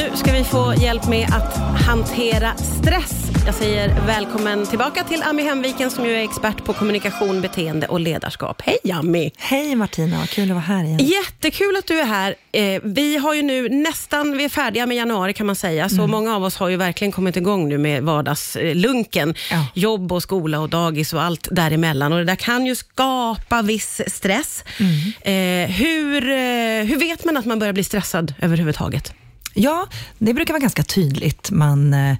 Nu ska vi få hjälp med att hantera stress. Jag säger välkommen tillbaka till Ami Hemviken som ju är expert på kommunikation, beteende och ledarskap. Hej Ami! Hej Martina, kul att vara här igen. Jättekul att du är här. Eh, vi har ju nu nästan, vi är färdiga med januari kan man säga, så Mm. många av oss har ju verkligen kommit igång nu med vardagslunken. Ja. Jobb och skola och dagis och allt däremellan. Och det där kan ju skapa viss stress. Mm. Eh, hur, eh, hur vet man att man börjar bli stressad överhuvudtaget? Ja, det brukar vara ganska tydligt. Man eh,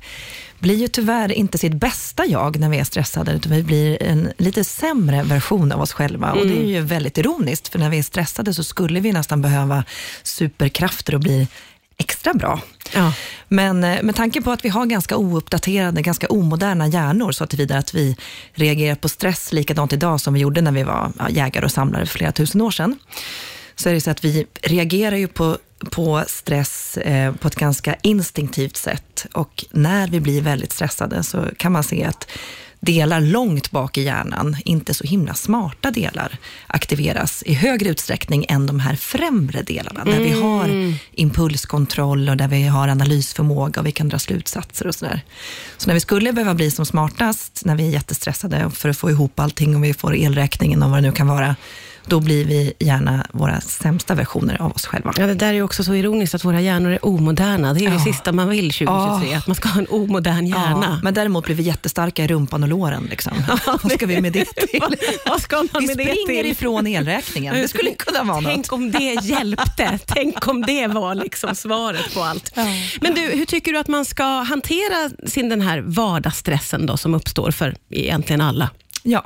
blir ju tyvärr inte sitt bästa jag när vi är stressade, utan vi blir en lite sämre version av oss själva. Och det är ju väldigt ironiskt, för när vi är stressade så skulle vi nästan behöva superkrafter och bli extra bra. Ja. Men eh, med tanke på att vi har ganska ouppdaterade, ganska omoderna hjärnor, så tillvida att vi reagerar på stress likadant idag som vi gjorde när vi var jägare och samlare för flera tusen år sedan, så är det så att vi reagerar ju på, på stress eh, på ett ganska instinktivt sätt. Och när vi blir väldigt stressade så kan man se att delar långt bak i hjärnan, inte så himla smarta delar, aktiveras i högre utsträckning än de här främre delarna, där vi har impulskontroll och där vi har analysförmåga och vi kan dra slutsatser och sådär. Så när vi skulle behöva bli som smartast, när vi är jättestressade för att få ihop allting och vi får elräkningen och vad det nu kan vara, då blir vi gärna våra sämsta versioner av oss själva. Ja, det där är också så ironiskt att våra hjärnor är omoderna. Det är ju det Ja. sista man vill 2023, att man ska ha en omodern hjärna. Ja, men däremot blir vi jättestarka i rumpan och låren. Liksom. Vad ska vi med det till? Vad- Vad ska man Vi med det springer till? ifrån elräkningen. Det skulle kunna vara något. Tänk om det hjälpte. Tänk om det var liksom svaret på allt. Men du, hur tycker du att man ska hantera sin den här vardagsstressen då, som uppstår för egentligen alla? Ja.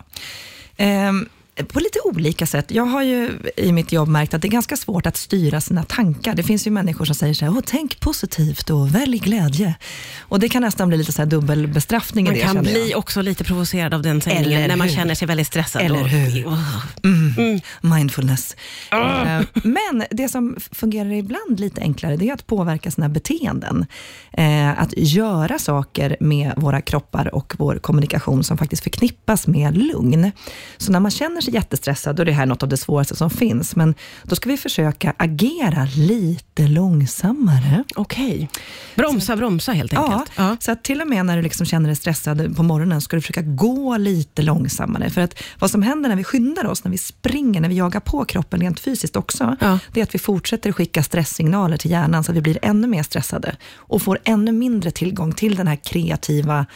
Ehm, på lite olika sätt. Jag har ju i mitt jobb märkt att det är ganska svårt att styra sina tankar. Det finns ju människor som säger så här, tänk positivt och välj glädje. Och det kan nästan bli lite så här dubbelbestraffning i Man det, kan känner jag. bli också lite provocerad av den sägningen när man hur? känner sig väldigt stressad. Eller och- hur? Åh. Mm. Mindfulness. Eh, Men det som fungerar ibland lite enklare, det är att påverka sina beteenden. Eh, Att göra saker med våra kroppar och vår kommunikation som faktiskt förknippas med lugn. Så när man känner sig jättestressad, då är det här något av det svåraste som finns, men då ska vi försöka agera lite långsammare. Okej. Bromsa, bromsa helt Ja, enkelt. Ja. så att till och med när du liksom känner dig stressad på morgonen, ska du försöka gå lite långsammare. För att vad som händer när vi skyndar oss, när vi springer, när vi jagar på kroppen rent fysiskt också, Ja. det är att vi fortsätter skicka stresssignaler till hjärnan, så att vi blir ännu mer stressade och får ännu mindre tillgång till den här kreativa,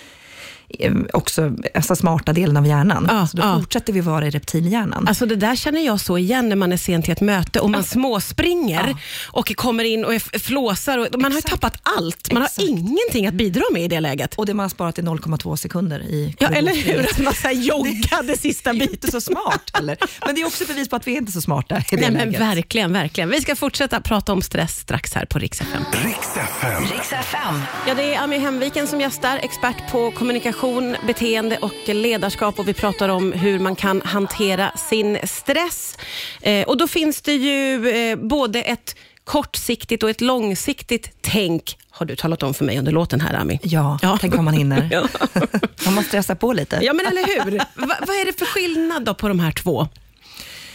också alltså smarta delen av hjärnan. Ja, så då ja. fortsätter vi vara i reptilhjärnan. Alltså det där känner jag så igen när man är sen till ett möte och man småspringer Ja. och kommer in och är flåsar. Och man har ju Exakt. tappat allt. Man Exakt. har ingenting att bidra med i det läget. och det man har sparat är 0,2 sekunder i Ja, eller hur? Att man så joggade sista Det är biten. inte så smart heller. Men det är också bevis på att vi är inte så smarta i det Nej, men läget. verkligen, verkligen. Vi ska fortsätta prata om stress strax här på Rix FM. Riks FM. Ja, det är Ami Hemviken som gästar, expert på kommunikation, beteende och ledarskap och vi pratar om hur man kan hantera sin stress. Eh, och då finns det ju eh, både ett kortsiktigt och ett långsiktigt tänk, har du talat om för mig under låten här Ami. Ja, Ja. tänk om man hinner. Ja. Man måste stressa på lite. Ja, men eller hur? Va, vad är det för skillnad då på de här två?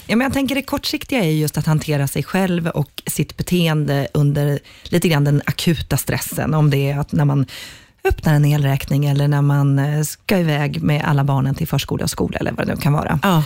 Ja, men jag tänker det kortsiktiga är just att hantera sig själv och sitt beteende under lite grann den akuta stressen. Om det är att när man öppnar en elräkning eller när man eh, ska iväg med alla barnen till förskola och skola eller vad det nu kan vara. Ja.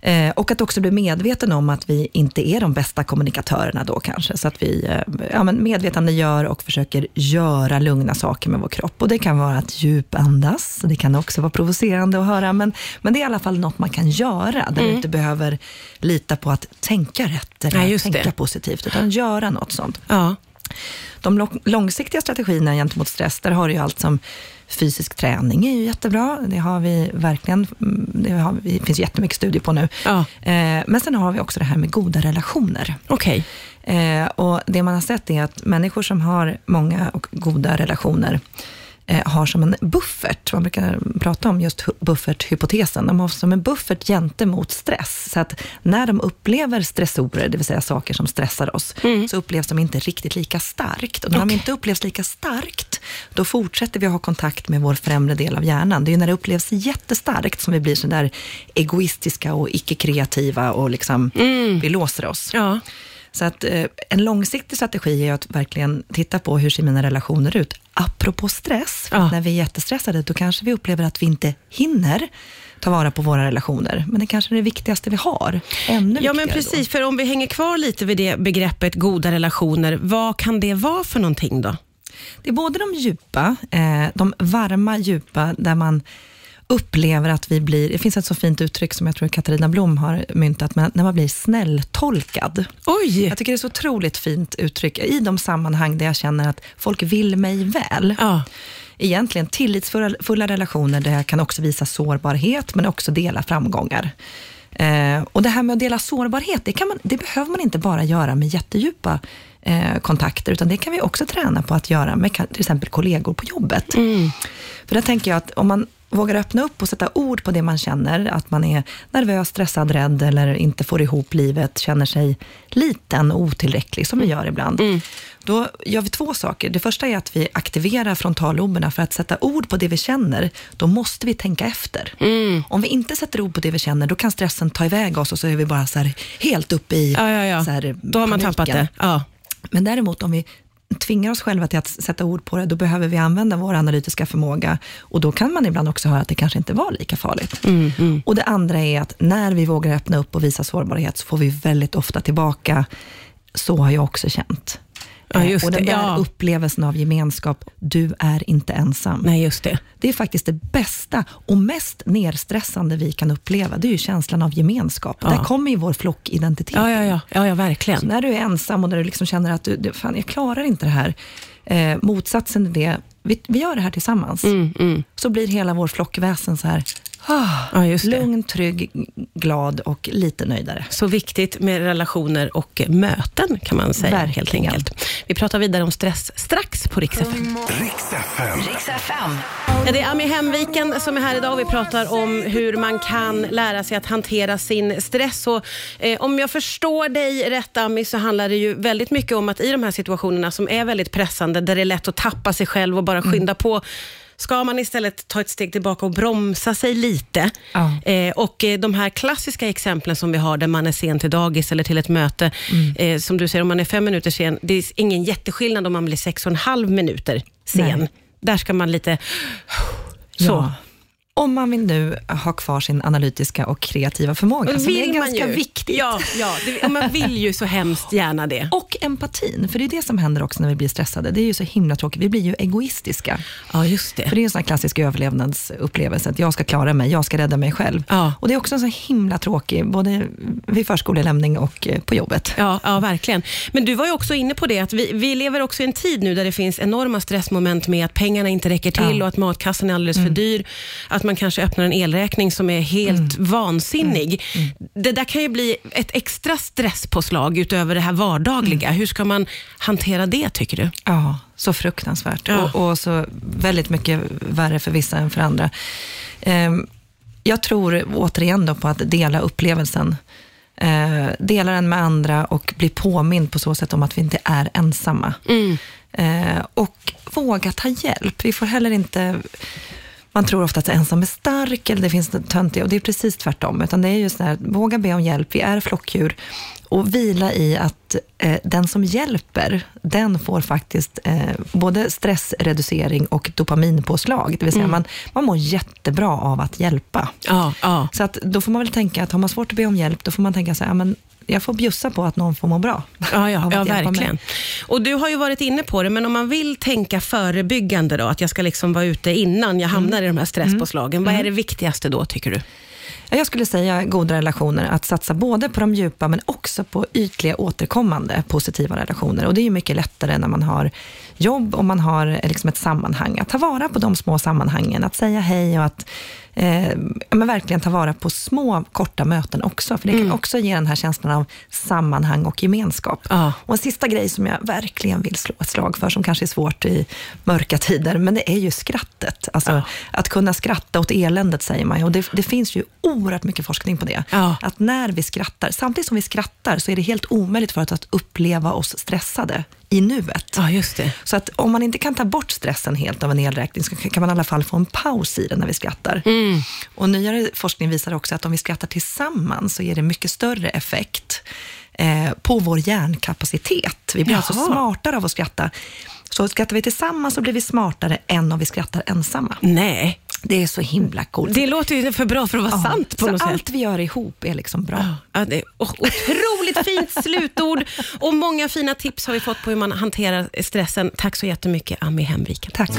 Eh, och att också bli medveten om att vi inte är de bästa kommunikatörerna då kanske. Så att vi eh, ja, men medvetandegör och försöker göra lugna saker med vår kropp. Och det kan vara att djupandas, det kan också vara provocerande att höra, men, men det är i alla fall något man kan göra, där du inte behöver lita på att tänka rätt eller just tänka det. positivt, utan göra något sånt. Ja. De lång- långsiktiga strategierna gentemot stress, där har du ju allt som fysisk träning är ju jättebra. Det har vi verkligen, mm, det, har, det finns jättemycket studier på nu. Ja. Eh, men sen har vi också det här med goda relationer. Okej. Eh, och det man har sett är att människor som har många och goda relationer har som en buffert, man brukar prata om just bufferthypotesen, de har som en buffert gentemot stress. Så att när de upplever stressorer, det vill säga saker som stressar oss, så upplevs de inte riktigt lika starkt. Och när de inte upplevs lika starkt, då fortsätter vi att ha kontakt med vår främre del av hjärnan. Det är ju när det upplevs jättestarkt som vi blir så där egoistiska och icke-kreativa och liksom, vi låser oss. Ja. Så att eh, en långsiktig strategi är att verkligen titta på hur ser mina relationer ut. Apropå stress, för Ja. när vi är jättestressade, då kanske vi upplever att vi inte hinner ta vara på våra relationer. Men det kanske är det viktigaste vi har. Ännu Ja, men precis. För om vi hänger kvar lite vid det begreppet goda relationer, vad kan det vara för någonting då? Då. Det är både de djupa, eh, de varma, djupa, där man upplever att vi blir, det finns ett så fint uttryck som jag tror Katarina Blom har myntat, men när man blir snälltolkad. Oj! Jag tycker det är så otroligt fint uttryck i de sammanhang där jag känner att folk vill mig väl. Ja. Egentligen tillitsfulla fulla relationer där jag kan också visa sårbarhet, men också dela framgångar. Eh, och det här med att dela sårbarhet, det, man, det behöver man inte bara göra med jättedjupa eh, kontakter, utan det kan vi också träna på att göra med till exempel kollegor på jobbet. För där tänker jag att om man vågar öppna upp och sätta ord på det man känner, att man är nervös, stressad, rädd eller inte får ihop livet, känner sig liten och otillräcklig, som vi gör ibland. Då gör vi två saker. Det första är att vi aktiverar frontalloberna för att sätta ord på det vi känner. Då måste vi tänka efter. Om vi inte sätter ord på det vi känner, då kan stressen ta iväg oss och så är vi bara så helt uppe i Ja, ja, ja. Så här, Då har man paniken. tappat det. Ja. Men däremot om vi tvingar oss själva till att sätta ord på det, då behöver vi använda vår analytiska förmåga. Och då kan man ibland också höra att det kanske inte var lika farligt. Mm, Och det andra är att när vi vågar öppna upp och visa sårbarhet, så får vi väldigt ofta tillbaka, så har jag också känt. Ja, Eh, just och den det. där Ja. upplevelsen av gemenskap, du är inte ensam. Nej, just det. Det är faktiskt det bästa och mest nerstressande vi kan uppleva. Det är känslan av gemenskap. Ja. Där kommer ju vår flockidentitet. Ja, ja, ja. ja, ja Så verkligen. när du är ensam och när du liksom känner att du, du, fan, jag klarar inte det här. Eh, motsatsen är det, vi, vi gör det här tillsammans. Mm, mm. Så blir hela vår flockväsen så här, ah, Ja, just det. lugn, trygg, glad och lite nöjdare. Så viktigt med relationer och möten kan man säga helt Verkligen. enkelt. Vi pratar vidare om stress strax på Rix FM. Ja, det är Ami Hemviken som är här idag och vi pratar om hur man kan lära sig att hantera sin stress. Och, eh, om jag förstår dig rätt Ami, så handlar det ju väldigt mycket om att i de här situationerna som är väldigt pressande, där det är lätt att tappa sig själv och bara skynda på, ska man istället ta ett steg tillbaka och bromsa sig lite. Ja. Eh, och eh, de här klassiska exemplen som vi har, där man är sen till dagis eller till ett möte, eh, som du säger, om man är fem minuter sen, det är ingen jätteskillnad om man blir sex och en halv minuter sen. Nej. Där ska man lite... Så. Ja. Om man vill nu ha kvar sin analytiska och kreativa förmåga, Och som är ganska ju. viktigt. Ja, ja det, man vill ju så hemskt gärna det. Och empatin, för det är det som händer också när vi blir stressade. Det är ju så himla tråkigt. Vi blir ju egoistiska. Ja, just det. För det är en sån här klassisk överlevnadsupplevelse, att jag ska klara mig, jag ska rädda mig själv. Ja. Och det är också en så himla tråkig, både vid förskolelämning och eh, på jobbet. Ja, ja, verkligen. Men du var ju också inne på det, att vi, vi lever också i en tid nu där det finns enorma stressmoment med att pengarna inte räcker till Ja. Mm. och att matkassan är alldeles för dyr. Att man kanske öppnar en elräkning som är helt Mm. vansinnig. Det där kan ju bli ett extra stresspåslag utöver det här vardagliga. Mm. Hur ska man hantera det, tycker du? Ja, så fruktansvärt. Ja. Och, och så väldigt mycket värre för vissa än för andra. Ehm, jag tror återigen då på att dela upplevelsen. Eh, dela den med andra och bli påmind på så sätt om att vi inte är ensamma. Eh, och våga ta hjälp. Vi får heller inte... Man tror ofta att ensam är stark eller det finns något töntigt och det är precis tvärtom. Utan det är just det här, våga be om hjälp. Vi är flockdjur och vila i att eh, den som hjälper, den får faktiskt eh, både stressreducering och dopaminpåslag. Det vill säga man, man mår jättebra av att hjälpa. Ja, ja. Så att då får man väl tänka att har man svårt att be om hjälp, då får man tänka så här, men jag får bjussa på att någon får må bra. Ja, ja, ja verkligen. Och Du har ju varit inne på det, men om man vill tänka förebyggande då, att jag ska liksom vara ute innan jag hamnar i de här stresspåslagen, vad är det viktigaste då, tycker du? Ja, Jag skulle säga goda relationer, att satsa både på de djupa men också på ytliga återkommande positiva relationer. Och det är ju mycket lättare när man har jobb och man har eh, liksom ett sammanhang. Att ta vara på de små sammanhangen, att säga hej och att eh, men verkligen ta vara på små korta möten också. För det kan också ge den här känslan av sammanhang och gemenskap. Ja. Och en sista grej som jag verkligen vill slå ett slag för, som kanske är svårt i mörka tider, men det är ju skrattet. Alltså, Att kunna skratta åt eländet, säger man. Och det, det finns ju oerhört mycket forskning på det. Ja. Att när vi skrattar, samtidigt som vi skrattar, så är det helt omöjligt för oss att uppleva oss stressade i nuet. Ja, just det. Så att om man inte kan ta bort stressen helt av en elräkning, så kan man i alla fall få en paus i den när vi skrattar. Och nyare forskning visar också att om vi skrattar tillsammans, så ger det mycket större effekt eh, på vår hjärnkapacitet. Vi blir alltså Jaha. smartare av att skratta. Så skrattar vi tillsammans så blir vi smartare än om vi skrattar ensamma. Nej, Det är så himla coolt. det låter ju för bra för att vara Ja, sant på något sätt. allt vi gör ihop är liksom bra. Ja, det är o- otroligt fint slutord och många fina tips har vi fått på hur man hanterar stressen. Tack så jättemycket, Ami Hemviken. Tack.